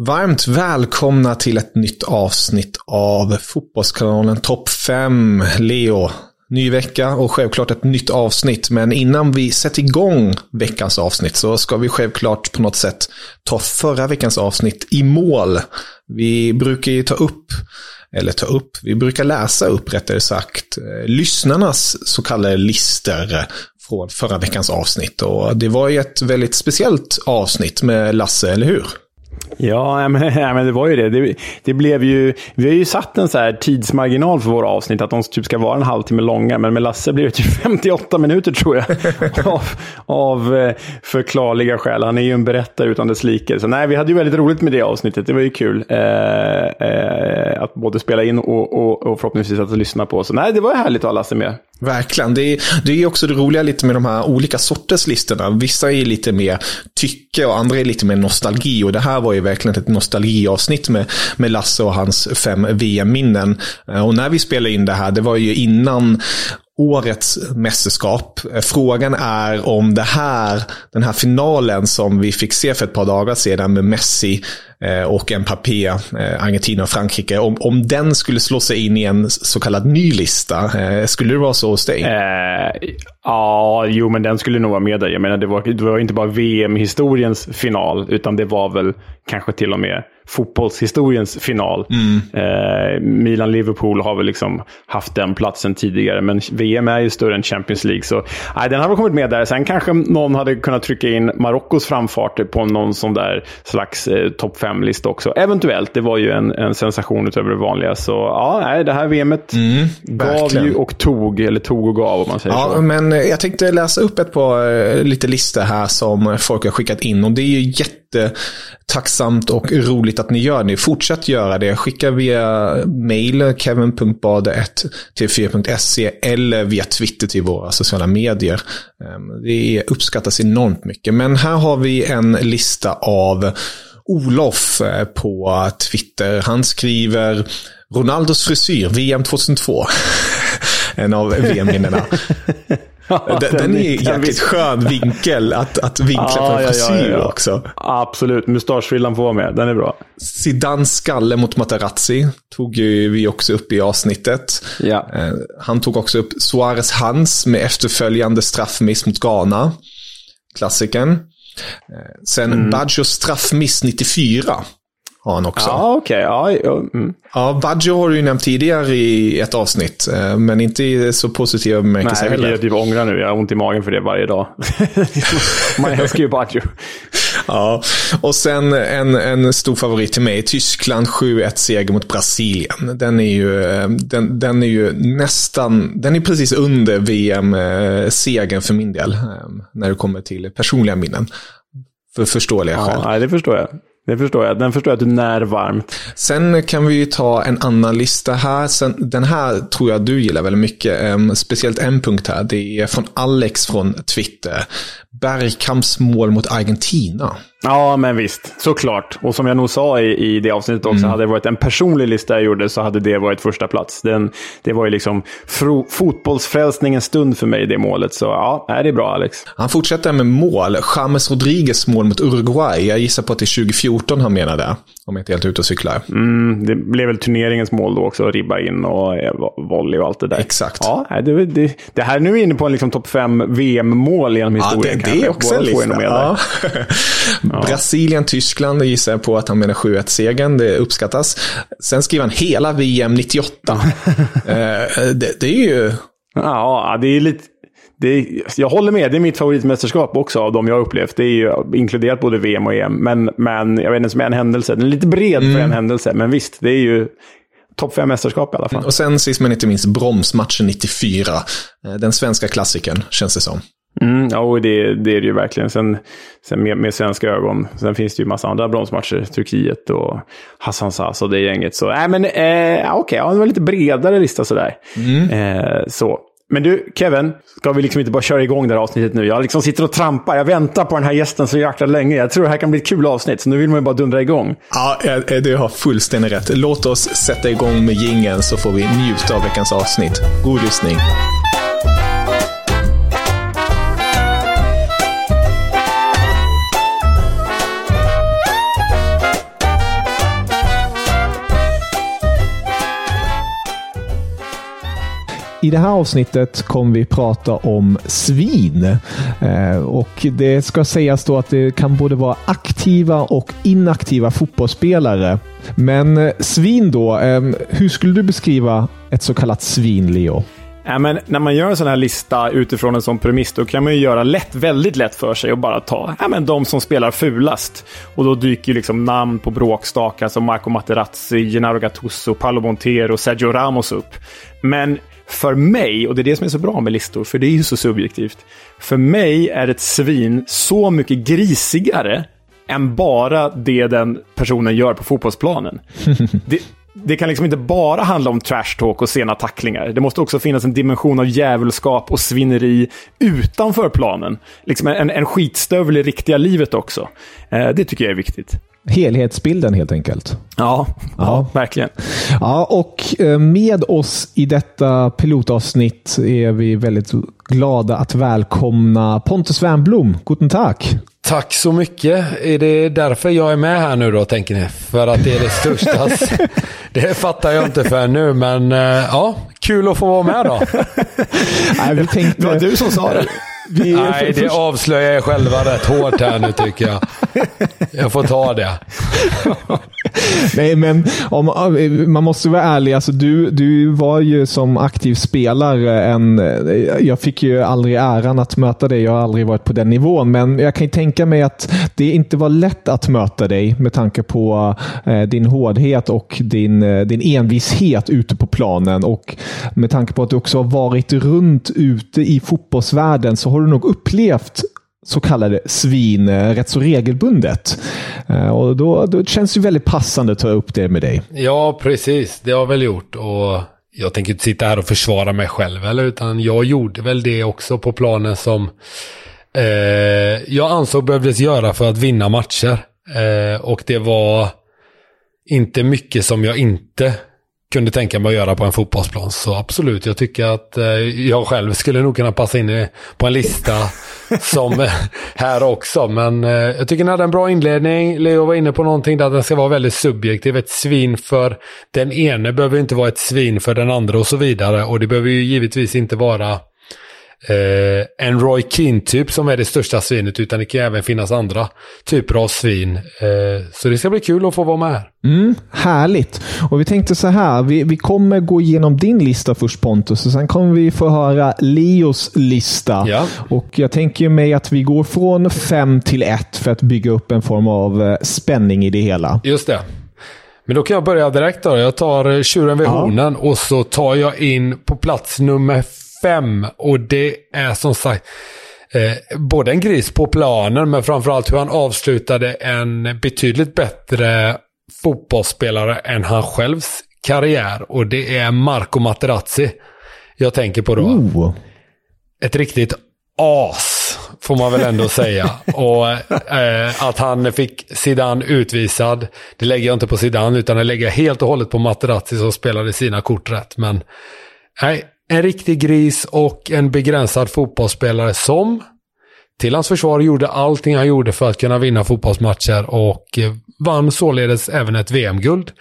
Varmt välkomna till ett nytt avsnitt av Fotbollskanalen Topp 5. Leo, ny vecka och självklart ett nytt avsnitt. Men innan vi sätter igång veckans avsnitt så ska vi självklart på något sätt ta förra veckans avsnitt i mål. Vi brukar ju ta upp, eller ta upp, vi brukar läsa upp rättare sagt, eh, lyssnarnas så kallade lister från förra veckans avsnitt. Och det var ju ett väldigt speciellt avsnitt med Lasse, eller hur? Ja, men, ja, men det var ju det. det. det. blev ju, vi har ju satt en så här tidsmarginal för våra avsnitt, att de typ ska vara en halvtimme långa. Men med Lasse blev det typ 58 minuter tror jag. av, av eh, förklarliga skäl. Han är ju en berättare utan dess like. Så nej, vi hade ju väldigt roligt med det avsnittet. Det var ju kul. Eh, eh, att både spela in och, och, och förhoppningsvis att lyssna på. Så nej, det var härligt att ha Lasse med. Verkligen. Det är, det är också det roliga lite med de här olika sorters listorna. Vissa är lite mer tycke och andra är lite mer nostalgi. Och det här var ju verkligen ett nostalgiavsnitt med, med Lasse och hans fem VM-minnen. Eh, och när vi spelade in det här, det var ju innan årets mästerskap. Eh, frågan är om det här, den här finalen som vi fick se för ett par dagar sedan med Messi eh, och Mbappé, eh, Argentina och Frankrike, om, om den skulle slå sig in i en så kallad ny lista. Skulle det vara så hos dig? Eh, ja, jo, men den skulle nog vara med där. Jag menar, det var, det var inte bara VM-historiens final, utan det var väl kanske till och med fotbollshistoriens final. Mm. Eh, Milan-Liverpool har väl liksom haft den platsen tidigare, men VM är ju större än Champions League. Så nej, den hade kommit med där. Sen kanske någon hade kunnat trycka in Marockos framfart på någon sån där slags eh, topp 5-lista också. Eventuellt. Det var ju en, en sensation utöver det vanliga. Så ja, nej, det här VMet mm, gav ju och tog, eller tog och gav om man säger ja, så. Men jag tänkte läsa upp ett par eh, lite listor här som folk har skickat in och det är ju jätte jättetacksamt och roligt att ni gör det. Fortsätt göra det. Skicka via mail kevin.bade1tv4.se eller via Twitter till våra sociala medier. Ehm, det uppskattas enormt mycket. Men här har vi en lista av Olof eh, på Twitter. Han skriver Ronaldos frisyr, VM 2002. en av VM-minnena. Ja, den, den, är jäkligt skön vinkel att, att vinkla ja, på en frisyr ja, också. Absolut, mustaschfrillan får vara med. Den är bra. Zidans skalle mot Materazzi tog ju vi också upp i avsnittet. Eh, han tog också upp Suarez hands med efterföljande straffmiss mot Ghana. Klassikern. Eh, sen mm. Badgers straffmiss 94 har han också. Ja, okej. Okay. Ja, mm. ja, Baggio har du ju nämnt tidigare i ett avsnitt, eh, men inte i så positiva bemärkelser heller. Nej, jag typ ångrar nu. Jag har ont i magen för det varje dag. Man älskar ju Baggio. Ja, och sen en, en stor favorit till mig. Tyskland 7-1 seger mot Brasilien. Den är ju, eh, den, den är ju nästan, den är precis under VM-segern för min del. Eh, när det kommer till personliga minnen. För förståeliga ja, skäl. Nej, det förstår jag. Det förstår jag. Den förstår jag att du när varmt. Sen kan vi ju ta en annan lista här. Sen, den här tror jag du gillar väldigt mycket. Um, speciellt en punkt här. Det är från Alex från Twitter. Bergkamps mål mot Argentina. Ja, men visst. Såklart. Och som jag nog sa i, i det avsnittet också, mm. hade det varit en personlig lista jag gjorde så hade det varit första plats. Den, det var ju liksom fotbollsfrälsningens stund för mig, det målet. Så ja, det är bra Alex. Han fortsätter med mål. James Rodriguez mål mot Uruguay. Jag gissar på att det är 2014 han menade. Om jag inte är helt ute och cyklar. Mm, det blev väl turneringens mål då också. Ribba in och eh, volley och allt det där. Exakt. Ja, det, det, det här nu är inne på en liksom topp fem VM-mål genom historien. Ja, det, det är också en lista. Ja. Ja. Brasilien, Tyskland gissar jag på att han menar 7-1-segern. Det uppskattas. Sen skriver han hela VM 98. Eh, det, det, är ju... Ja, det är lite... Det är, jag håller med, det är mitt favoritmästerskap också av de jag har upplevt. Det är ju inkluderat både VM och EM. Men, men jag vet inte, som en händelse. Den är lite bred mm. för en händelse, men visst, det är ju topp fem mästerskap i alla fall. Och sen sist men inte minst bromsmatchen 94. Eh, den svenska klassikern, känns det som. Mm, ja, det, det är det ju verkligen. Sen, sen med, med svenska ögon. Sen finns det ju massa andra bronsmatcher. Turkiet och Hassan Sas och det gänget. Så nej, men eh, okej, okay, ja, det var lite bredare lista sådär. Mm. Eh, så. Men du, Kevin, ska vi liksom inte bara köra igång det här avsnittet nu? Jag liksom sitter och trampar. Jag väntar på den här gästen så jäkla länge. Jag tror det här kan bli ett kul avsnitt, så nu vill man ju bara dundra igång. Ja, eh, du har fullständigt rätt. Låt oss sätta igång med gingen så får vi njuta av veckans avsnitt. God lyssning. I det här avsnittet kommer vi prata om svin. Eh, och Det ska sägas då att det kan både vara aktiva och inaktiva fotbollsspelare. Men eh, svin då, eh, hur skulle du beskriva ett så kallat svin, Leo? Ja, men när man gör en sån här lista utifrån en sån premiss, då kan man ju göra lätt, väldigt lätt för sig och bara ta ja, men de som spelar fulast. Och då dyker liksom namn på bråkstakar som Marco Materazzi, Gennaro Gattuso, Paolo Montero, Sergio Ramos upp. Men för mig, och det är det som är så bra med listor, för det är ju så subjektivt. För mig är ett svin så mycket grisigare än bara det den personen gör på fotbollsplanen. det, det kan liksom inte bara handla om trash talk och sena tacklingar. Det måste också finnas en dimension av djävulskap och svinneri utanför planen. Liksom en, en skitstövel i riktiga livet också. Eh, det tycker jag är viktigt. Helhetsbilden helt enkelt. Ja, ja, ja, verkligen. Ja, och eh, med oss i detta pilotavsnitt är vi väldigt glada att välkomna Pontus Wernblom. Guten tack! Tack så mycket. Är det därför jag är med här nu då, tänker ni? För att det är det största? det fattar jag inte för nu, men eh, ja, kul att få vara med då. Nej, vi tänkte... Det var du som sa det. Nej, det avslöjar jag själva rätt hårt här nu tycker jag. Jag får ta det. Nej, men om, man måste vara ärlig. Alltså, du, du var ju som aktiv spelare en... Jag fick ju aldrig äran att möta dig. Jag har aldrig varit på den nivån. Men jag kan ju tänka mig att det inte var lätt att möta dig med tanke på eh, din hårdhet och din, eh, din envishet ute på planen. Och med tanke på att du också har varit runt ute i fotbollsvärlden så har du nog upplevt så kallade svin eh, rätt så regelbundet. Eh, och då, då känns det väldigt passande att ta upp det med dig. Ja, precis. Det har jag väl gjort. Och jag tänker inte sitta här och försvara mig själv, eller, utan jag gjorde väl det också på planen som eh, jag ansåg behövdes göra för att vinna matcher. Eh, och det var inte mycket som jag inte kunde tänka mig att göra på en fotbollsplan. Så absolut, jag tycker att eh, jag själv skulle nog kunna passa in på en lista som eh, här också. Men eh, jag tycker den hade en bra inledning. Leo var inne på någonting där den ska vara väldigt subjektiv. Ett svin för den ene behöver inte vara ett svin för den andra och så vidare. Och det behöver ju givetvis inte vara eh, en Roy Keane-typ som är det största svinet, utan det kan även finnas andra typer av svin. Eh, så det ska bli kul att få vara med här. Mm, härligt. Och vi tänkte så här, vi, vi kommer gå igenom din lista först Pontus, och sen kommer vi få höra Leos lista. Ja. Och jag tänker mig att vi går från fem till ett för att bygga upp en form av eh, spänning i det hela. Just det. Men då kan jag börja direkt då. Jag tar tjuren vid ja. hornen och så tar jag in på plats nummer fem. Och det är som sagt eh, både en gris på planen men framförallt hur han avslutade en betydligt bättre fotbollsspelare än han självs karriär. Och det är Marco Materazzi jag tänker på då. Oh. Ett riktigt as får man väl ändå säga. Och eh, att han fick Zidane utvisad, det lägger jag inte på Zidane, utan det lägger jag helt och hållet på Materazzi som spelade sina kort rätt. Men nej, en riktig gris och en begränsad fotbollsspelare som till hans försvar gjorde allting han gjorde för att kunna vinna fotbollsmatcher och eh, vann således även ett VM-guld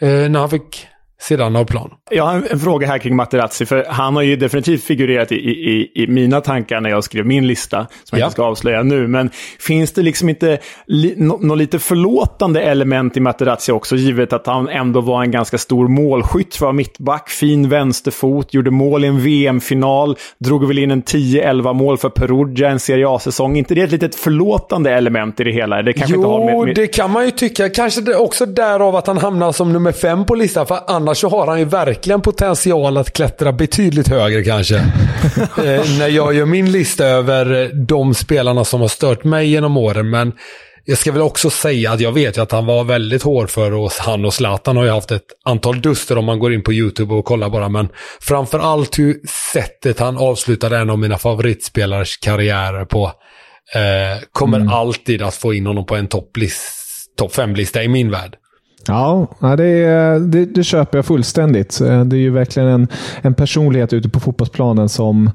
eh, när han fick sidan av plan. Jag har en fråga här kring Materazzi, för han har ju definitivt figurerat i, i, i mina tankar när jag skrev min lista, som jag ja. inte ska avslöja nu. Men finns det liksom inte li, något lite förlåtande element i Materazzi också, givet att han ändå var en ganska stor målskytt, var mittback, fin vänsterfot, gjorde mål i en VM-final, drog väl in en 10-11 mål för Perugia en Serie A-säsong. inte det ett litet förlåtande element i det hela? Det kanske jo, inte har med, med... det kan man ju tycka. Kanske det också därav att han hamnar som nummer fem på listan, för annars annars så har han ju verkligen potential att klättra betydligt högre kanske. eh, när jag gör min lista över de spelarna som har stört mig genom åren. Men jag ska väl också säga att jag vet ju att han var väldigt hård för oss. Han och Zlatan har ju haft ett antal duster om man går in på YouTube och kollar bara. Men framförallt hur sättet han avslutade en av mina favoritspelares karriärer på eh, kommer mm. alltid att få in honom på en topp top 5-lista i min värld. Ja, det, det, det, köper jag fullständigt. Det är ju verkligen en, en personlighet ute på fotbollsplanen som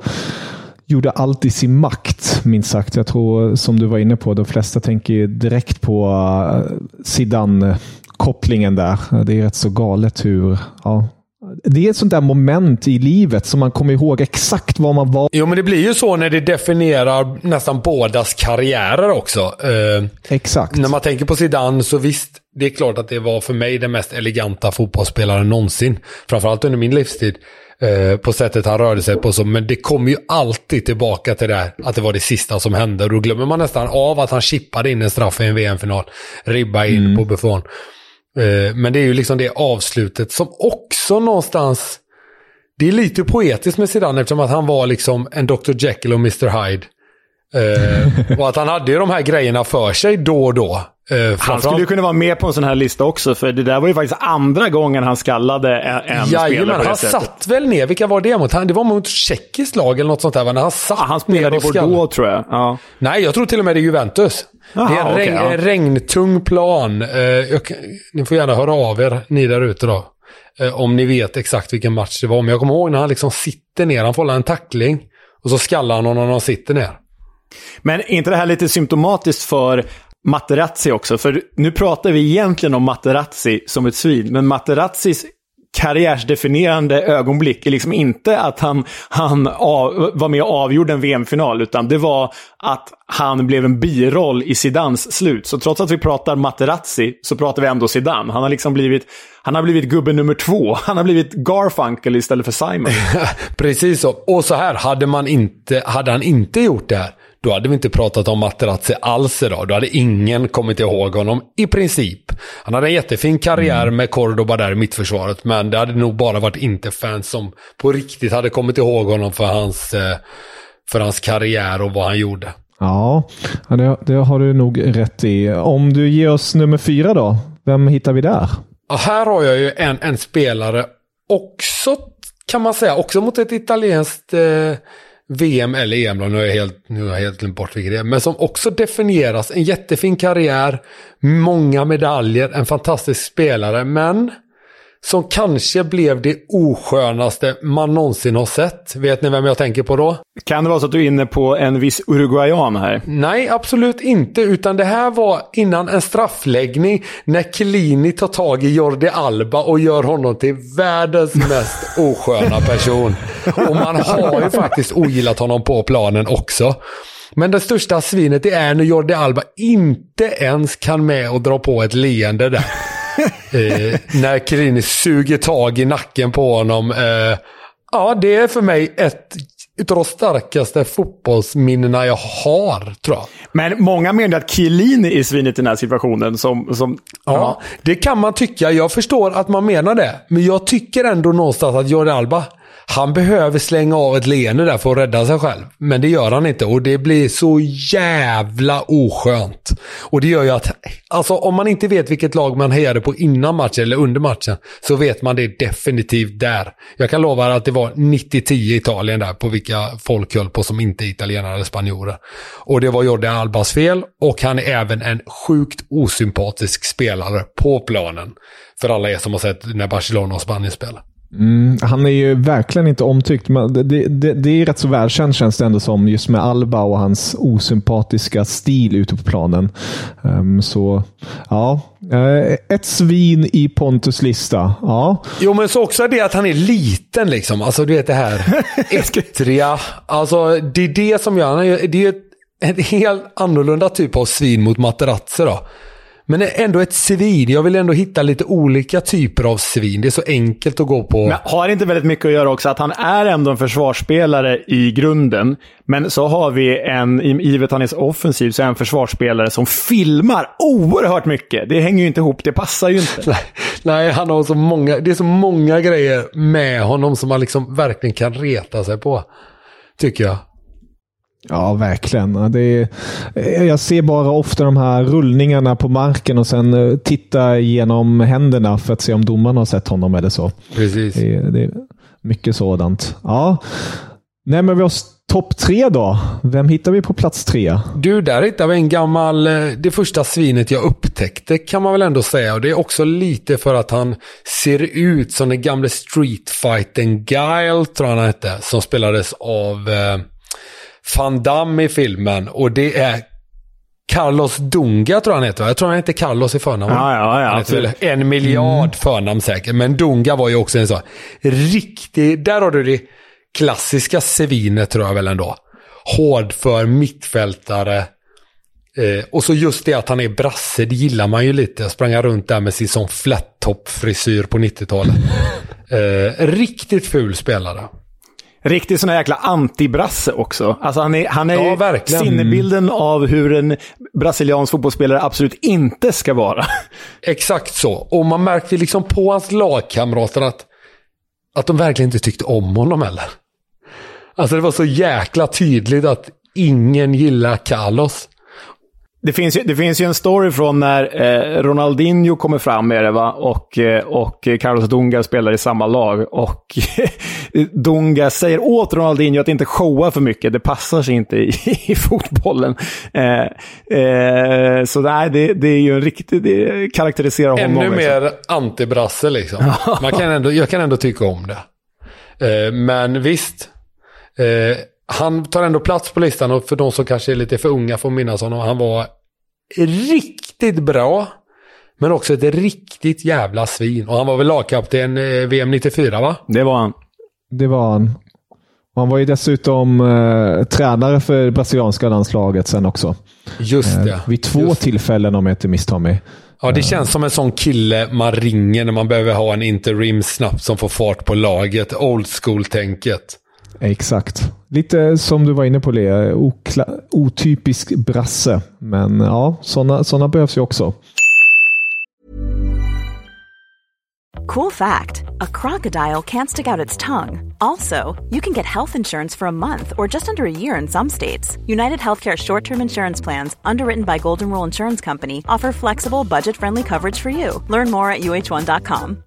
gjorde allt i sin makt, minst sagt. Jag tror, som du var inne på, de flesta tänker direkt på uh, Zidane-kopplingen där. Det är rätt så galet hur ja, det är ett sånt där moment i livet som man kommer ihåg exakt var man var. Jo, men det blir ju så när det definierar nästan bådas karriärer också. Eh, exakt. När man tänker på Zidane så visst, det är klart att det var för mig den mest eleganta fotbollsspelaren någonsin. Framförallt under min livstid. Eh, på sättet han rörde sig på. Så, men det kommer ju alltid tillbaka till det här, att det var det sista som hände. Och då glömmer man nästan av att han chippade in en straff i en VM-final. Ribba in mm. på Buffon. Eh, men det är ju liksom det avslutet som också någonstans... Det är lite poetiskt med Zidane eftersom att han var liksom en Dr. Jekyll och Mr. Hyde. Uh, och att han hade ju de här grejerna för sig då och då. Uh, han skulle ju kunna vara med på en sån här lista också, för det där var ju faktiskt andra gången han skallade en, Jajamän, spelare på han sättet. satt väl ner. Vilka var det mot? Han, det var mot tjeckisk lag eller något sånt där, va? När han satt ja, Han spelade i Bordeaux, tror jag. Ja. Nej, jag tror till och med det är Juventus. Aha, det är en okay, regn, ja. regntung plan. Uh, jag, ni får gärna höra av er, ni där ute då. om ni vet exakt vilken match det var. Men jag kommer ihåg när han liksom sitter ner. Han får en tackling. Och så skallar han honom när han sitter ner. Men är inte det här lite symptomatiskt för Materazzi också? För nu pratar vi egentligen om Materazzi som ett svin, men Materazzis karriärsdefinierande ögonblick är liksom inte att han, han av, var med och avgjorde en VM-final, utan det var att han blev en biroll i Zidans slut. Så trots att vi pratar Materazzi så pratar vi ändå Zidane. Han har liksom blivit, han har blivit gubbe nummer två. Han har blivit Garfunkel istället för Simon. Precis så. Och så här, hade, man inte, hade han inte gjort det här, då hade vi inte pratat om Materazzi alls idag. Då hade ingen kommit ihåg honom i princip. Han hade en jättefin karriär mm. med Cordoba där i mittförsvaret, men det hade nog bara varit inte-fans som på riktigt hade kommit ihåg honom för hans, eh, för hans karriär och vad han gjorde. Ja, det, det har du nog rätt i. Om du ger oss nummer fyra då, vem hittar vi där? Ja, här har jag ju en, en spelare också, kan man säga, också mot ett italienskt eh, VM eller EM, nu har jag helt, nu har jag helt glömt bort vilket det är, men som också definieras. En jättefin karriär, många medaljer, en fantastisk spelare, men som kanske blev det oskönaste man någonsin har sett. Vet ni vem jag tänker på då? Kan det vara så att du är inne på en viss uruguayan här? Nej, absolut inte. Utan det här var innan en straffläggning när Klini tar tag i Jordi Alba och gör honom till världens mest osköna person. Och man har ju faktiskt ogillat honom på planen också. Men det största svinet det är när Jordi Alba inte ens kan med och dra på ett leende där eh, när Chiellini suger tag i nacken på honom. Eh, ja, det är för mig ett utav de starkaste fotbollsminnena jag har, tror jag. Men många menar att Chiellini är svinet i den här situationen. Som, som, ja, ja, det kan man tycka. Jag förstår att man menar det. Men jag tycker ändå någonstans att Jordi Alba, han behöver slänga av ett leende där för att rädda sig själv. Men det gör han inte och det blir så jävla oskönt. Och det gör ju att, alltså om man inte vet vilket lag man hejade på innan matchen eller under matchen, så vet man det definitivt där. Jag kan lova att det var 90-10 Italien där på vilka folk höll på som inte är italienare eller spanjorer. Och det var Jordi Albas fel och han är även en sjukt osympatisk spelare på planen. För alla er som har sett när Barcelona och Spanien spelar. Mm, han är ju verkligen inte omtyckt, men det, det, det är rätt så välkänt känns det ändå som, just med Alba och hans osympatiska stil ute på planen. Um, så, ja. Uh, ett svin i Pontus lista. Ja. Jo, men så också det att han är liten liksom. Alltså du vet det här ettriga. Alltså det är det som gör, det är en helt annorlunda typ av svin mot Materazzi då. Men ändå ett svin. Jag vill ändå hitta lite olika typer av svin. Det är så enkelt att gå på. Men har inte väldigt mycket att göra också att han är ändå en försvarsspelare i grunden. Men så har vi en, givet han är så offensiv, så är han en försvarsspelare som filmar oerhört mycket. Det hänger ju inte ihop. Det passar ju inte. Nej, han har så många, det är så många grejer med honom som man liksom verkligen kan reta sig på. Tycker jag. Ja, verkligen. Det är, jag ser bara ofta de här rullningarna på marken och sen eh, titta igenom händerna för att se om domaren har sett honom eller så. Precis. Det, det är mycket sådant. Ja. Nej, men vi har topp tre då. Vem hittar vi på plats tre? Du, där hittar vi en gammal... Eh, det första svinet jag upptäckte kan man väl ändå säga. Och det är också lite för att han ser ut som den gamle streetfighten Guile, tror jag han hette. Som spelades av... Eh, van Damme i filmen och det är Carlos Dunga tror jag han heter. Jag tror han heter Carlos i förnamn. Ja, ja, ja, han heter en miljard mm. förnamn säkert. Men Dunga var ju också en sån riktig... Där har du det klassiska svinet tror jag väl ändå. Hård för mittfältare. Eh, och så just det att han är brasse, det gillar man ju lite. Jag sprang runt där med sin sån flat top frisyr på 90-talet. Eh, riktigt ful spelare. Riktigt sån här jäkla antibrasse också. Alltså han är, han är ja, ju sinnebilden av hur en brasiliansk fotbollsspelare absolut inte ska vara. Exakt så. Och man märkte liksom på hans lagkamrater att, att de verkligen inte tyckte om honom heller. Alltså det var så jäkla tydligt att ingen gillar Carlos. Det finns, ju, det finns ju en story från när eh, Ronaldinho kommer fram med det va? Och, eh, och Carlos Dunga spelar i samma lag. Och Dunga säger åt Ronaldinho att inte showa för mycket. Det passar sig inte i, i fotbollen. Eh, eh, så nej, det, det är ju en riktig... Det karaktäriserar honom. Ännu liksom. mer antibrasse liksom. Man kan ändå, jag kan ändå tycka om det. Eh, men visst. Eh, han tar ändå plats på listan och för de som kanske är lite för unga får minnas honom. Han var riktigt bra. Men också ett riktigt jävla svin. Och han var väl lagkapten eh, VM 94 va? Det var han. Det var han. Han var ju dessutom eh, tränare för det brasilianska landslaget sen också. Just det. Eh, vid två Just. tillfällen om jag inte misstar mig. Ja, det känns som en sån kille man ringer när man behöver ha en interim snabbt som får fart på laget. Old school-tänket. Exakt. Lite som du var inne på, Lea. otypisk brasse. Men ja, sådana såna behövs ju också. Cool fact a crocodile can't stick out its tongue. Also, you can get health insurance for a month or just under a year in some states. United Healthcare short term insurance plans, underwritten by Golden Rule Insurance Company, offer flexible, budget friendly coverage for you. Learn more at uh1.com.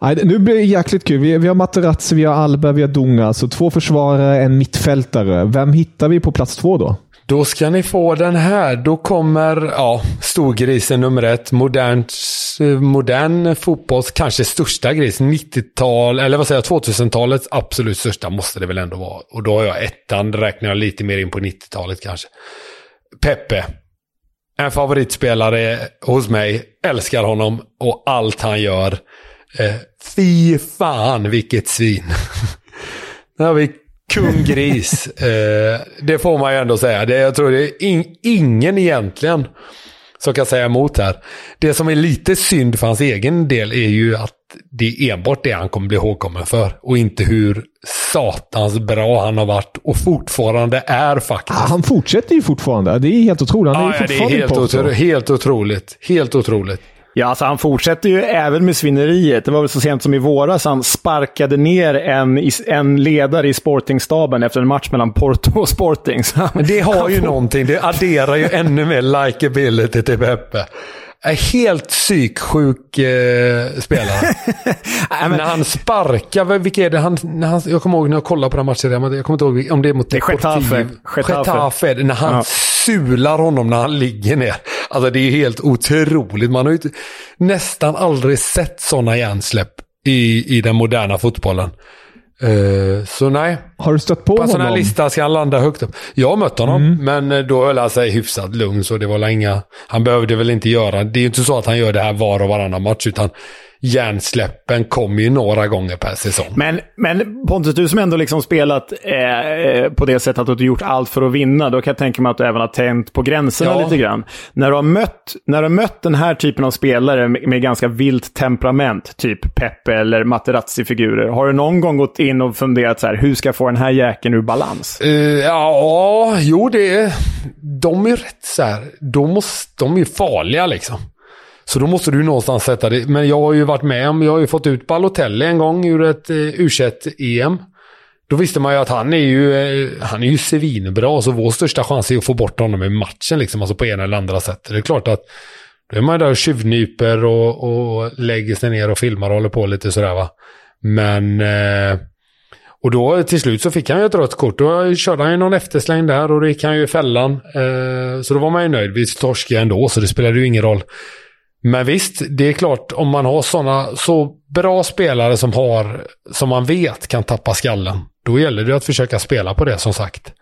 Nej, nu blir det jäkligt kul. Vi, vi har Materazzi, vi har Alba, vi har Dunga. Så två försvarare, en mittfältare. Vem hittar vi på plats två då? Då ska ni få den här. Då kommer ja, storgrisen nummer ett. Modernt, modern fotbolls kanske största gris. 90-tal, eller vad säger jag, 2000-talets absolut största måste det väl ändå vara. Och då har jag ettan, räknar jag lite mer in på 90-talet kanske. Peppe. En favoritspelare hos mig. Älskar honom och allt han gör. Eh, fy fan vilket svin. Där har vi kung gris. eh, det får man ju ändå säga. Det, jag tror det är in, ingen egentligen som kan säga emot här. Det som är lite synd för hans egen del är ju att det är enbart det han kommer bli ihågkommen för. Och inte hur satans bra han har varit och fortfarande är faktiskt. Ah, han fortsätter ju fortfarande. Det är helt otroligt. Han är ah, ja, det är helt, otro helt otroligt. Helt otroligt. Ja, alltså han fortsätter ju även med svinneriet. Det var väl så sent som i våras han sparkade ner en, en ledare i Sportingstaben efter en match mellan Porto och Sporting. Men det har ju någonting. Det adderar ju ännu mer likability till Peppe. Helt psyksjuk eh, spelare. men, när han sparkar, vilka är det han, när han... Jag kommer ihåg när jag kollade på den matchen, jag kommer inte ihåg om det är mot Getafe. Getafe. När han ja. sular honom när han ligger ner. Alltså det är helt otroligt. Man har ju nästan aldrig sett sådana hjärnsläpp i, i den moderna fotbollen. Uh, så nej. Har du stött på, på honom? På en sån här lista ska han landa högt upp. Jag har mött honom, mm. men eh, då höll han sig hyfsat lugn. Så det var inga... Han behövde väl inte göra... Det är ju inte så att han gör det här var och varannan match, utan hjärnsläppen kommer ju några gånger per säsong. Men, men Pontus, du som ändå liksom spelat eh, på det sättet att du gjort allt för att vinna, då kan jag tänka mig att du även har tänt på gränserna ja. lite grann. När du, har mött, när du har mött den här typen av spelare med, med ganska vilt temperament, typ Peppe eller Materazzi-figurer, har du någon gång gått in och funderat så här, hur ska jag få den här jäkeln ur balans? Uh, ja, jo det. De är rätt så här, de, måste, de är farliga liksom. Så då måste du någonstans sätta det. Men jag har ju varit med om, jag har ju fått ut Balotelli en gång ur ett eh, U21-EM. Då visste man ju att han är ju, eh, han är ju svinbra, så vår största chans är att få bort honom i matchen, liksom, alltså på ena eller andra sättet. Det är klart att då är man där och tjuvnyper och, och lägger sig ner och filmar och håller på lite sådär va. Men... Eh, och då till slut så fick han ju ett rött kort. Då körde han ju någon eftersläng där och då gick han ju i fällan. Eh, så då var man ju nöjd. Vi torskade ändå, så det spelade ju ingen roll. Men visst, det är klart om man har sådana så bra spelare som har, som man vet kan tappa skallen. Då gäller det att försöka spela på det som sagt.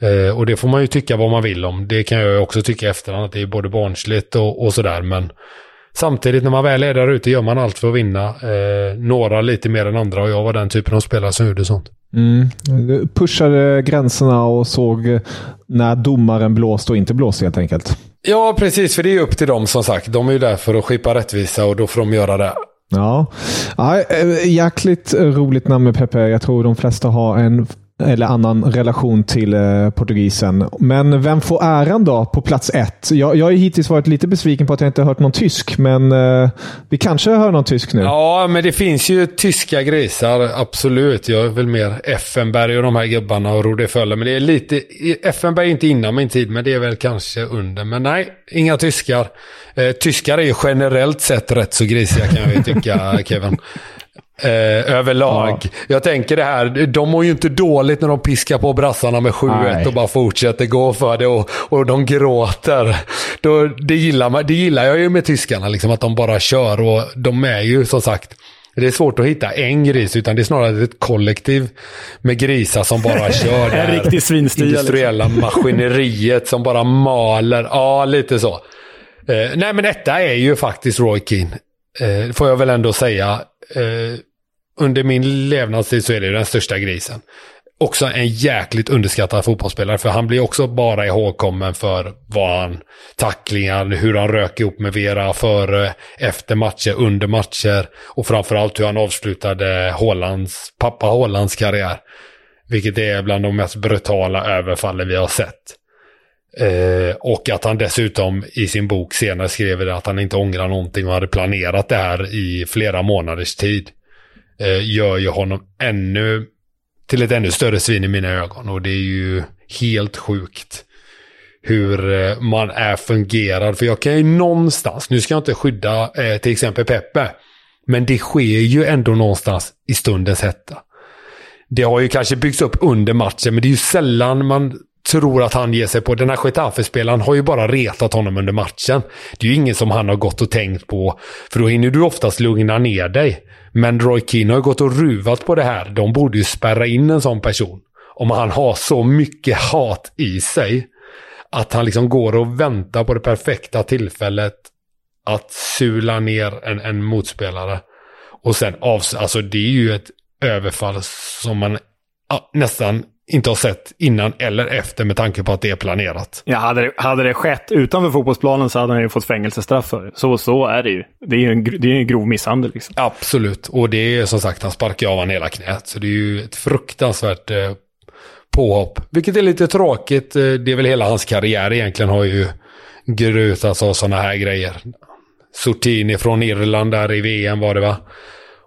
Eh, och det får man ju tycka vad man vill om. Det kan jag också tycka i efterhand att det är både barnsligt och, och sådär. Men samtidigt när man väl är där ute gör man allt för att vinna. Eh, några lite mer än andra och jag var den typen av spelare som gjorde sånt. Mm. Du pushade gränserna och såg när domaren blåste och inte blåste helt enkelt. Ja, precis. För det är upp till dem som sagt. De är ju där för att skipa rättvisa och då får de göra det. Ja, ja eh, jäkligt roligt namn med Pepe. Jag tror de flesta har en eller annan relation till eh, portugisen. Men vem får äran då på plats ett? Jag, jag har hittills varit lite besviken på att jag inte hört någon tysk, men eh, vi kanske hör någon tysk nu. Ja, men det finns ju tyska grisar, absolut. Jag är väl mer Effenberg och de här gubbarna och Rode Föller. Men det är lite... Effenberg är inte innan min tid, men det är väl kanske under. Men nej, inga tyskar. Eh, tyskar är ju generellt sett rätt så grisiga kan jag ju tycka, Kevin. Eh, överlag. Ja. Jag tänker det här, de mår ju inte dåligt när de piskar på brassarna med 7-1 och bara fortsätter gå för det och, och de gråter. Då, det, gillar man, det gillar jag ju med tyskarna, liksom, att de bara kör och de är ju som sagt det är svårt att hitta en gris, utan det är snarare ett kollektiv med grisar som bara kör. riktig svinstia. Liksom. Industriella liksom. maskineriet som bara maler. Ja, lite så. Eh, nej, men detta är ju faktiskt Roy Keane. Eh, får jag väl ändå säga. Eh, under min levnadstid så är det den största grisen. Också en jäkligt underskattad fotbollsspelare för han blir också bara ihågkommen för vad han, tacklingar, hur han rök ihop med Vera före, efter matcher, under matcher och framförallt hur han avslutade Hollands, pappa Hollands karriär. Vilket är bland de mest brutala överfallen vi har sett. Eh, och att han dessutom i sin bok senare skrev att han inte ångrar någonting och hade planerat det här i flera månaders tid Eh, gör ju honom ännu till ett ännu större svin i mina ögon. Och det är ju helt sjukt hur eh, man är fungerad. För jag kan ju någonstans, nu ska jag inte skydda eh, till exempel Peppe. Men det sker ju ändå någonstans i stundens hetta. Det har ju kanske byggts upp under matchen, men det är ju sällan man tror att han ger sig på. Den här Getafe-spelaren har ju bara retat honom under matchen. Det är ju ingen som han har gått och tänkt på, för då hinner du oftast lugna ner dig. Men Roy Keane har ju gått och ruvat på det här. De borde ju spärra in en sån person. Om han har så mycket hat i sig att han liksom går och väntar på det perfekta tillfället att sula ner en, en motspelare. Och sen avs alltså det är ju ett överfall som man ja, nästan inte har sett innan eller efter med tanke på att det är planerat. Ja, hade det, hade det skett utanför fotbollsplanen så hade han ju fått fängelsestraff för det. Så, så är det ju. Det är ju en, det är en grov misshandel. Liksom. Absolut, och det är som sagt, han sparkar av han hela knät. Så det är ju ett fruktansvärt eh, påhopp. Vilket är lite tråkigt. Eh, det är väl hela hans karriär egentligen har ju grutats av sådana här grejer. Sortini från Irland där i VM var det va?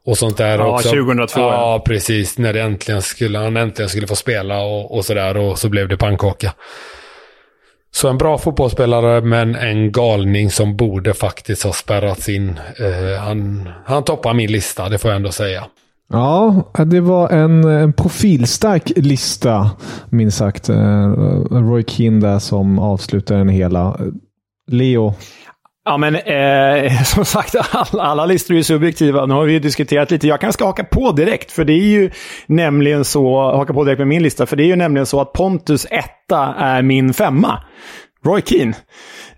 Och sånt där ja, också. 2002. Ja, precis. När det äntligen skulle, han äntligen skulle få spela och, och sådär. Och så blev det pannkaka. Så en bra fotbollsspelare, men en galning som borde faktiskt ha spärrats in. Eh, han, han toppar min lista, det får jag ändå säga. Ja, det var en, en profilstark lista, minst sagt. Eh, Roy Keane där som avslutar den hela. Leo, Ja, men eh, som sagt, alla, alla listor är ju subjektiva. Nu har vi ju diskuterat lite. Jag kanske ska haka på direkt, för det är ju nämligen så, haka på direkt med min lista, för det är ju nämligen så att Pontus etta är min femma. Roy Keane.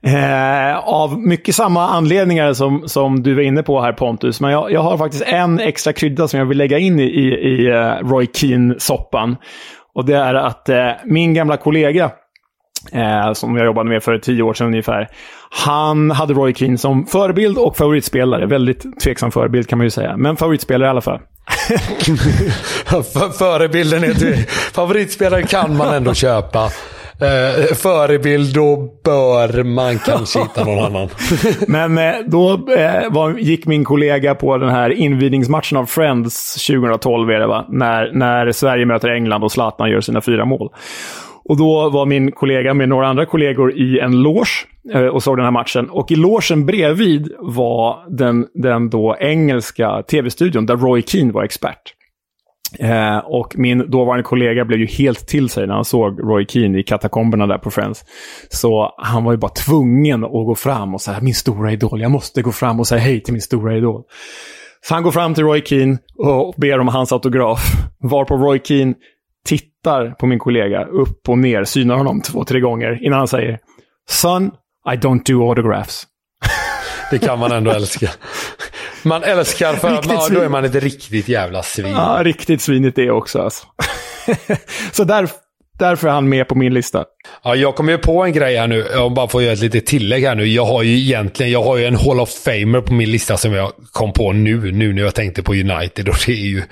Eh, av mycket samma anledningar som, som du var inne på här Pontus. Men jag, jag har faktiskt en extra krydda som jag vill lägga in i, i, i eh, Roy Keane-soppan. Och det är att eh, min gamla kollega eh, som jag jobbade med för tio år sedan ungefär. Han hade Roy Keane som förebild och favoritspelare. Väldigt tveksam förebild kan man ju säga, men favoritspelare i alla fall. Förebilden är till, favoritspelare kan man ändå köpa. Eh, förebild, då bör man kanske hitta någon annan. Men eh, då eh, var, gick min kollega på den här invigningsmatchen av Friends 2012, är det va? När, när Sverige möter England och Zlatan gör sina fyra mål. Och då var min kollega med några andra kollegor i en loge eh, och såg den här matchen. Och i logen bredvid var den, den då engelska tv-studion där Roy Keane var expert. Eh, och min dåvarande kollega blev ju helt till sig när han såg Roy Keane i katakomberna där på Friends. Så han var ju bara tvungen att gå fram och säga min stora idol, jag måste gå fram och säga hej till min stora idol. Så han går fram till Roy Keane och ber om hans autograf. Varpå Roy Keane tittar på min kollega upp och ner, synar honom två, tre gånger innan han säger Son, I don't do autographs. Det kan man ändå älska. Man älskar för att man, då är man ett riktigt jävla svin. Ja, riktigt svinigt det också alltså. Så där, därför är han med på min lista. Ja, jag kommer ju på en grej här nu. Jag bara får göra ett litet tillägg här nu. Jag har ju egentligen jag har ju en Hall of Famer på min lista som jag kom på nu. Nu när jag tänkte på United. Och det är ju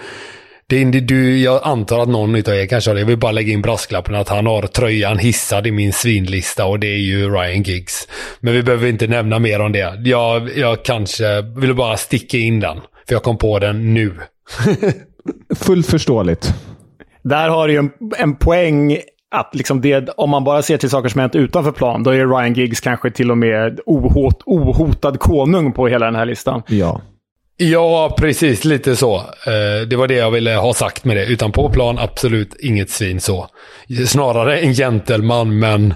det är, du, jag antar att någon av er kanske har det. Jag vill bara lägga in brasklappen att han har tröjan hissad i min svinlista och det är ju Ryan Giggs. Men vi behöver inte nämna mer om det. Jag, jag kanske vill bara sticka in den. För jag kom på den nu. Fullt förståeligt. Där har du ju en, en poäng att liksom det, om man bara ser till saker som hänt utanför plan, då är Ryan Giggs kanske till och med ohot, ohotad konung på hela den här listan. Ja. Ja, precis. Lite så. Eh, det var det jag ville ha sagt med det. Utan på plan, absolut inget svin så. Snarare en gentleman, men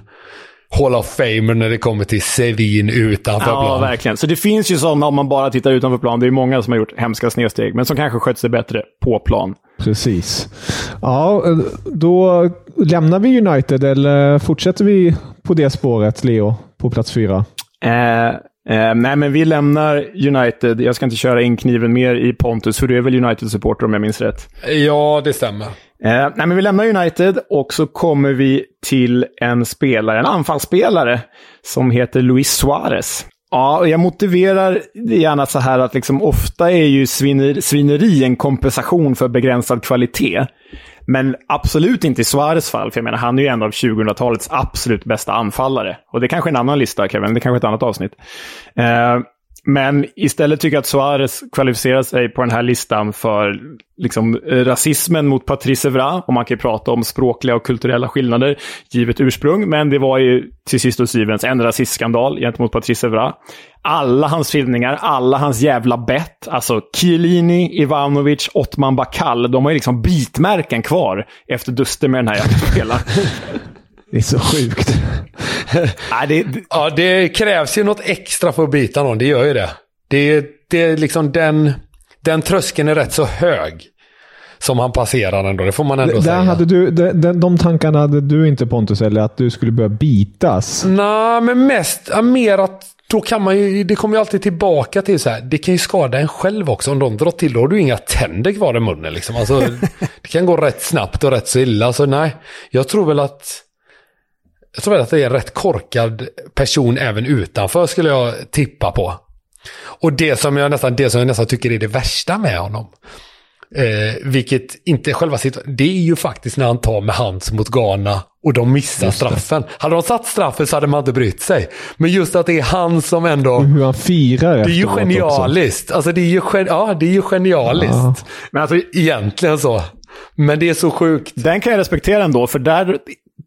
Hall of Famer när det kommer till svin utanför ja, plan. Ja, verkligen. Så det finns ju sådana om man bara tittar utanför plan. Det är många som har gjort hemska snedsteg, men som kanske skött sig bättre på plan. Precis. Ja, då lämnar vi United, eller fortsätter vi på det spåret, Leo, på plats fyra? Eh, Eh, nej, men vi lämnar United. Jag ska inte köra in kniven mer i Pontus, för du är väl United-supporter om jag minns rätt? Ja, det stämmer. Eh, nej, men vi lämnar United och så kommer vi till en spelare, en anfallsspelare, som heter Luis Suarez. Ja, och jag motiverar gärna så här att liksom, ofta är ju sviner, svineri en kompensation för begränsad kvalitet. Men absolut inte i Suarez fall, för jag menar, han är ju en av 2000-talets absolut bästa anfallare. Och det är kanske är en annan lista, Kevin. Det är kanske är ett annat avsnitt. Eh, men istället tycker jag att Suarez kvalificerar sig på den här listan för liksom, rasismen mot Patrice Evra. Och man kan ju prata om språkliga och kulturella skillnader givet ursprung. Men det var ju till sist och syvende en rasistskandal gentemot Patrice Evra. Alla hans filmningar, alla hans jävla bett. Alltså Chiellini, Ivanovic, Ottman Bakall. De har ju liksom bitmärken kvar efter duster med den här jävla spelaren. Det är så sjukt. Nej, det, ja, det krävs ju något extra för att bita någon. Det gör ju det. Det, det är liksom den, den tröskeln är rätt så hög. Som han passerar ändå, det får man ändå där säga. Hade du, de, de tankarna hade du inte Pontus, eller att du skulle börja bitas? Nej, men mest, ja, mer att då kan man ju, det kommer ju alltid tillbaka till så här, det kan ju skada en själv också. Om de drar till, då har du inga tänder kvar i munnen liksom. Alltså, det kan gå rätt snabbt och rätt så illa. Så nej, jag tror väl att jag tror väl att det är en rätt korkad person även utanför skulle jag tippa på. Och det som jag nästan, det som jag nästan tycker är det värsta med honom. Eh, vilket inte själva sitt, det är ju faktiskt när han tar med hands mot Ghana och de missar straffen. Hade de satt straffen så hade man inte brytt sig. Men just att det är han som ändå... Och hur han firar Det är ju genialiskt. Också. Alltså det är ju, ja, det är ju genialiskt. Ja. Men alltså egentligen så. Men det är så sjukt. Den kan jag respektera ändå, för där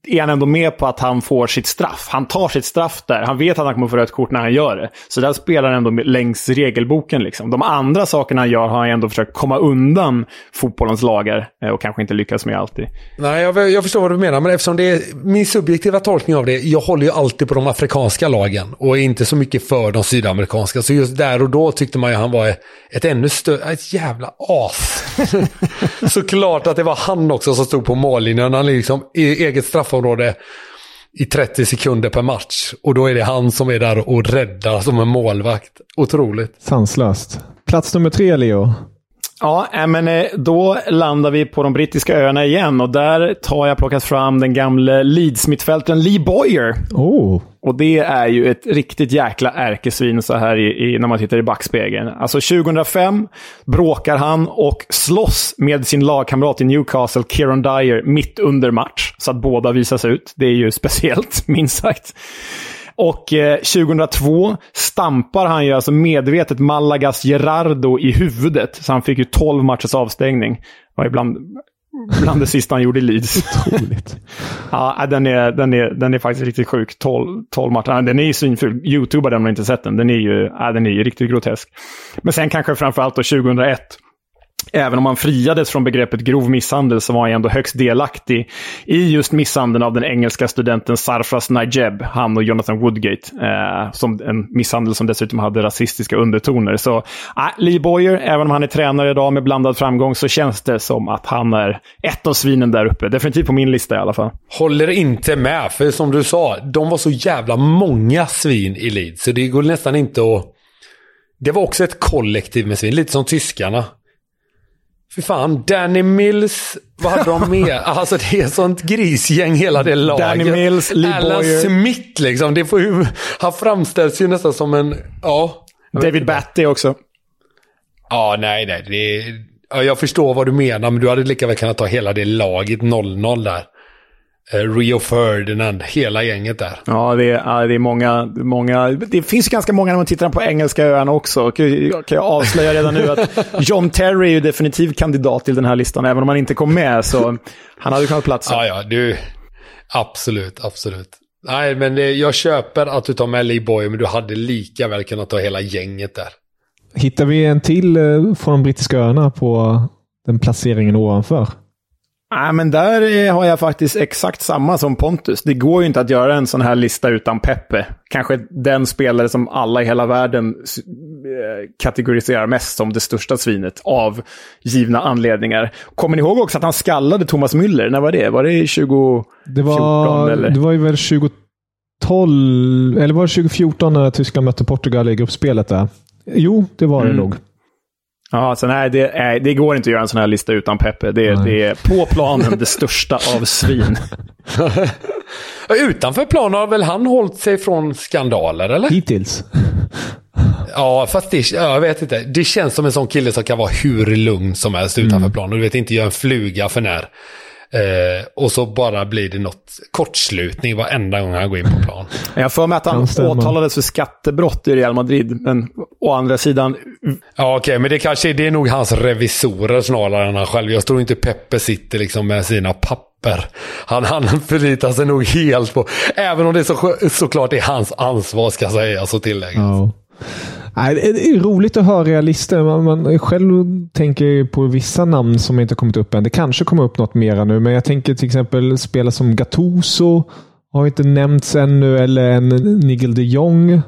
är han ändå med på att han får sitt straff. Han tar sitt straff där. Han vet att han kommer få rött kort när han gör det. Så där spelar han ändå längs regelboken. Liksom. De andra sakerna han gör har han ändå försökt komma undan fotbollens lagar eh, och kanske inte lyckats med alltid. Nej, jag, jag förstår vad du menar, men eftersom det är min subjektiva tolkning av det. Jag håller ju alltid på de afrikanska lagen och är inte så mycket för de sydamerikanska. Så just där och då tyckte man ju han var ett ännu större, ett jävla as. Såklart att det var han också som stod på mållinjen. Han liksom i eget straffområde i 30 sekunder per match. Och då är det han som är där och räddar som en målvakt. Otroligt. Sanslöst. Plats nummer tre, Leo. Ja, men eh, då landar vi på de brittiska öarna igen och där tar jag plockat fram den gamle Leeds-mittfältaren Lee Boyer. Oh. Och det är ju ett riktigt jäkla ärkesvin så här i, i, när man tittar i backspegeln. Alltså 2005 bråkar han och slåss med sin lagkamrat i Newcastle, Kieran Dyer, mitt under match. Så att båda visas ut. Det är ju speciellt, minst sagt. Och eh, 2002 stampar han ju alltså medvetet Malagas Gerardo i huvudet. Så han fick ju 12 matchers avstängning. Det var ibland bland det sista han gjorde i Leeds. Otroligt. ja, den är, den, är, den är faktiskt riktigt sjuk. 12, 12 matcher. Den är ju svinful. Youtube har inte sett den. Den är ju ja, den är riktigt grotesk. Men sen kanske framförallt då 2001 Även om han friades från begreppet grov misshandel så var han ändå högst delaktig i just misshandeln av den engelska studenten Sarfraz Najeb, han och Jonathan Woodgate. Eh, som en misshandel som dessutom hade rasistiska undertoner. Så eh, Lee Boyer, även om han är tränare idag med blandad framgång, så känns det som att han är ett av svinen där uppe. Definitivt på min lista i alla fall. Håller inte med, för som du sa, de var så jävla många svin i Leeds. Så det går nästan inte att... Det var också ett kollektiv med svin, lite som tyskarna. Fy fan, Danny Mills, vad hade de med? alltså det är sånt grisgäng hela det laget. Danny Mills, Lee Alan Boyer. Smith liksom. Det får ju, han framställs ju nästan som en, ja. David Batty också. Ja, nej, nej. Det, ja, jag förstår vad du menar, men du hade lika väl kunnat ta hela det laget 0-0 där. Eh, Rio Ferdinand, hela gänget där. Ja, det är, det är många, många. Det finns ganska många när man tittar på engelska öarna också. Kan jag avslöja redan nu att John Terry är ju definitiv kandidat till den här listan, även om han inte kom med. Så han hade kunnat platsa. Ja, ja, du. Absolut, absolut. Nej, men det, jag köper att du tar med Lee Boy, men du hade lika väl kunnat ta hela gänget där. Hittar vi en till eh, från de brittiska öarna på den placeringen ovanför? Nej, men där har jag faktiskt exakt samma som Pontus. Det går ju inte att göra en sån här lista utan Peppe. Kanske den spelare som alla i hela världen eh, kategoriserar mest som det största svinet av givna anledningar. Kommer ni ihåg också att han skallade Thomas Müller? När var det? Var det 2014? Det var, eller? Det var ju väl 2012, eller var det 2014 när Tyskland mötte Portugal i gruppspelet där? Jo, det var det mm. nog. Ja, så nej, det, är, det går inte att göra en sån här lista utan Peppe. Det, det är på planen det största av svin. Utanför planen har väl han hållit sig från skandaler, eller? Hittills. Ja, fast det, jag vet inte. Det känns som en sån kille som kan vara hur lugn som helst utanför mm. planen. Du vet, inte göra en fluga för när. Eh, och så bara blir det något kortslutning varenda gång han går in på plan. Jag för mig att han åtalades för skattebrott i Real Madrid, men å andra sidan... Ja, okej, okay, men det kanske det är nog hans revisorer snarare än han själv. Jag tror inte Peppe sitter liksom med sina papper. Han, han förlitar sig nog helt på, även om det så, såklart är hans ansvar ska sägas och tilläggas. Ja. Nej, det är roligt att höra listor. Man, man själv tänker på vissa namn som inte kommit upp än. Det kanske kommer upp något mera nu, men jag tänker till exempel spela som Gattuso. Har inte nämnts ännu. Eller en Nigel de Jong.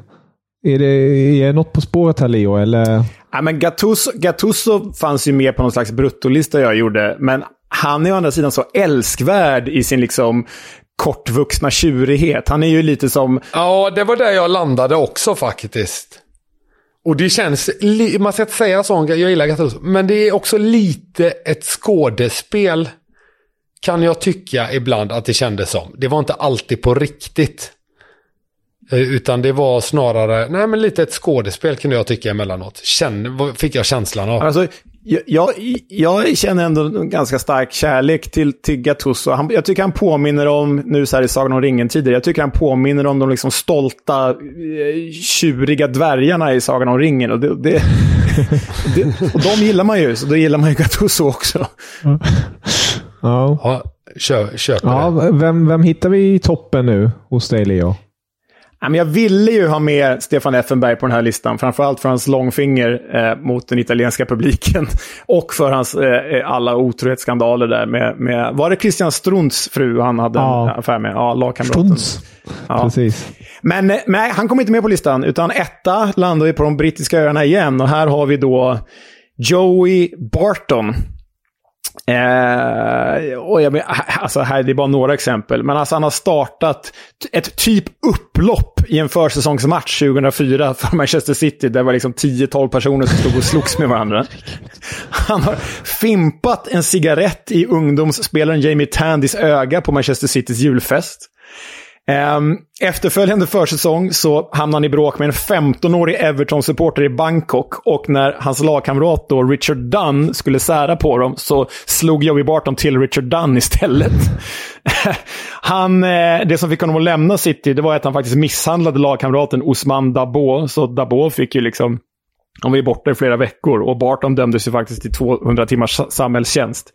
Är det, är det något på spåret här, Leo? Eller? Ja, men Gattuso, Gattuso fanns ju med på någon slags bruttolista jag gjorde. Men han är å andra sidan så älskvärd i sin liksom kortvuxna tjurighet. Han är ju lite som... Ja, det var där jag landade också faktiskt. Och det känns, man ska inte säga sån jag gillar Gattuso, men det är också lite ett skådespel. Kan jag tycka ibland att det kändes som. Det var inte alltid på riktigt. Eh, utan det var snarare, nej men lite ett skådespel kunde jag tycka emellanåt. Känn, fick jag känslan av. Alltså, jag, jag, känner ändå en ganska stark kärlek till, till Gattuso. Han, jag tycker han påminner om, nu så här i Sagan om ringen-tider, jag tycker han påminner om de liksom stolta, eh, tjuriga dvärgarna i Sagan om ringen. Och, det, det, det, och de gillar man ju, så då gillar man ju Gattuso också. Ja. ja kör, köper ja, vem, vem hittar vi i toppen nu hos dig, Leo? Jag ville ju ha med Stefan Effenberg på den här listan, framförallt för hans långfinger eh, mot den italienska publiken och för hans eh, alla otrohetsskandaler där med, med, var det Christian Strunts fru han hade ja. en affär med? Ja, lagkamraten. Strunts. Ja. Precis. Men eh, nej, han kom inte med på listan, utan etta landade vi på de brittiska öarna igen och här har vi då Joey Barton. Eh, och jag, alltså här det är bara några exempel, men alltså han har startat ett typ upplopp i en försäsongsmatch 2004 för Manchester City. Där det var liksom 10-12 personer som stod och slogs med varandra. Han har fimpat en cigarett i ungdomsspelaren Jamie Tandys öga på Manchester Citys julfest. Ehm, efterföljande försäsong så hamnade han i bråk med en 15-årig Everton-supporter i Bangkok. Och när hans lagkamrat då, Richard Dunn, skulle sära på dem så slog Joey Barton till Richard Dunn istället. han, eh, det som fick honom att lämna City det var att han faktiskt misshandlade lagkamraten Osman Dabo. Så Dabo fick ju liksom han var ju borta i flera veckor och Barton dömdes ju faktiskt till 200 timmars samhällstjänst.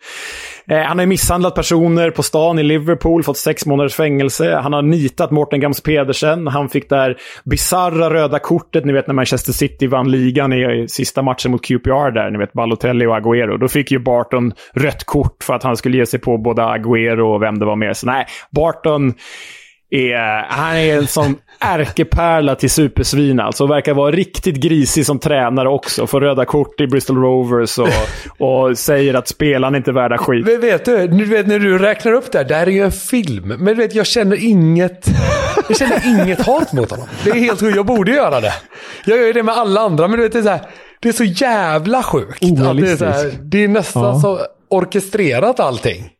Eh, han har misshandlat personer på stan i Liverpool, fått sex månaders fängelse. Han har nitat Morten Gams Pedersen. Han fick det här bizarra röda kortet, ni vet när Manchester City vann ligan i, i sista matchen mot QPR där, ni vet Balotelli och Agüero. Då fick ju Barton rött kort för att han skulle ge sig på både Agüero och vem det var mer. Så nej, Barton är, han är en sån ärkepärla till supersvin alltså. Verkar vara riktigt grisig som tränare också. Får röda kort i Bristol Rovers och, och säger att spelarna inte är värda skit. Men vet du, du vet, när du räknar upp det här, det här är ju en film. Men du vet, jag känner inget, jag känner inget hat mot honom. Det är helt sjukt, jag borde göra det. Jag gör det med alla andra, men du vet, det är så, här, det är så jävla sjukt. Att det, är här, det är nästan ja. så orkestrerat allting.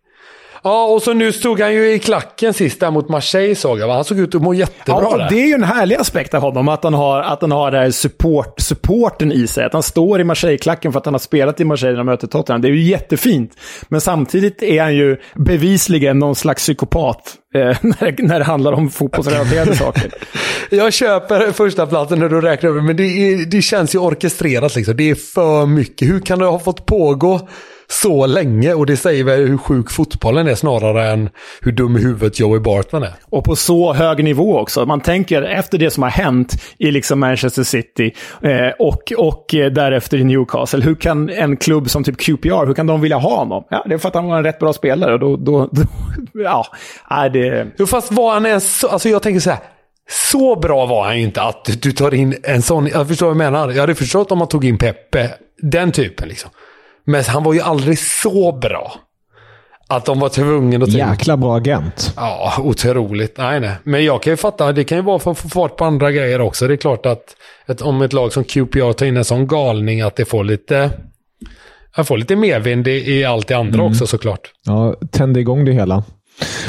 Ja, och så nu stod han ju i klacken sist där mot Marseille såg jag. Han såg ut att må jättebra ja, där. Det är ju en härlig aspekt av honom, att han har, att han har där support, supporten i sig. Att han står i Marseille-klacken för att han har spelat i Marseille när han möter Tottenham. Det är ju jättefint. Men samtidigt är han ju bevisligen någon slags psykopat eh, när, när det handlar om fotbollsrelaterade saker. Jag köper första platsen när du räknar över, men det, är, det känns ju orkestrerat liksom. Det är för mycket. Hur kan det ha fått pågå? Så länge och det säger väl hur sjuk fotbollen är snarare än hur dum i huvudet Joey Bartman är. Och på så hög nivå också. Man tänker efter det som har hänt i liksom Manchester City eh, och, och eh, därefter i Newcastle. Hur kan en klubb som typ QPR, hur kan de vilja ha honom? Ja, det är för att han var en rätt bra spelare. Då, då, då, ja, är det... Jo, fast var han ens så... Alltså jag tänker så här. Så bra var han ju inte att du tar in en sån... Jag förstår vad jag menar. Jag hade förstått om man tog in Peppe. Den typen liksom. Men han var ju aldrig så bra. Att de var tvungna att... Jäkla bra agent. Ja, otroligt. Nej, nej. Men jag kan ju fatta, det kan ju vara för att få fart på andra grejer också. Det är klart att ett, om ett lag som QPR tar in en sån galning att det får lite... Jag får lite medvind i, i allt det andra mm. också såklart. Ja, tände igång det hela.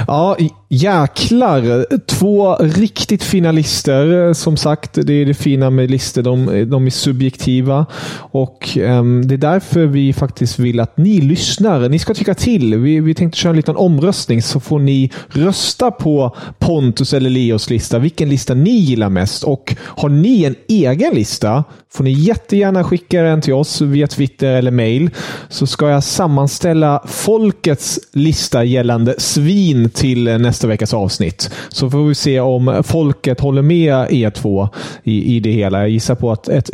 Ja, jäklar. Två riktigt fina listor. Som sagt, det är det fina med listor. De, de är subjektiva. Och um, Det är därför vi faktiskt vill att ni lyssnar. Ni ska tycka till. Vi, vi tänkte köra en liten omröstning så får ni rösta på Pontus eller Leos lista. Vilken lista ni gillar mest. Och Har ni en egen lista får ni jättegärna skicka den till oss via Twitter eller mail. Så ska jag sammanställa folkets lista gällande svin till nästa veckas avsnitt. Så får vi se om folket håller med er två i, i det hela. Jag gissar på att ett,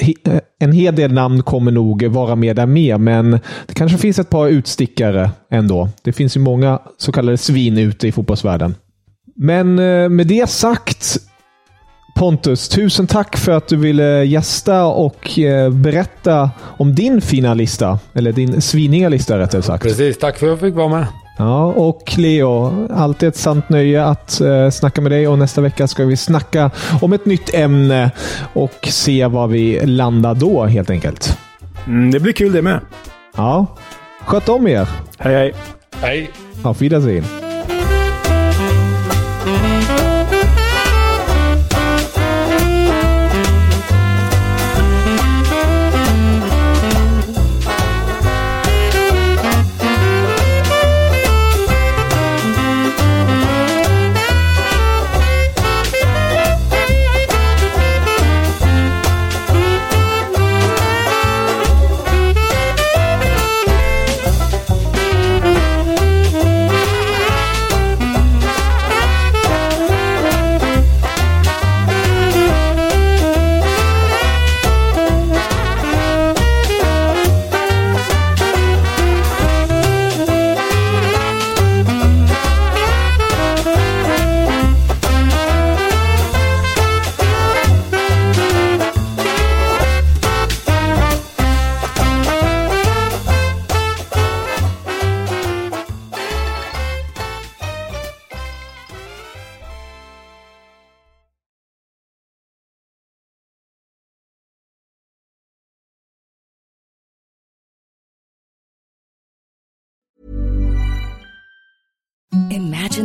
en hel del namn kommer nog vara med där med, men det kanske finns ett par utstickare ändå. Det finns ju många så kallade svin ute i fotbollsvärlden. Men eh, med det sagt Pontus, tusen tack för att du ville gästa och eh, berätta om din fina lista. Eller din sviniga lista rättare sagt. Precis, tack för att jag fick vara med. Ja, och Leo, alltid ett sant nöje att uh, snacka med dig och nästa vecka ska vi snacka om ett nytt ämne och se var vi landar då helt enkelt. Mm, det blir kul det med. Ja, sköt om er. Hej, hej. Hej. Auf Wiedersehen.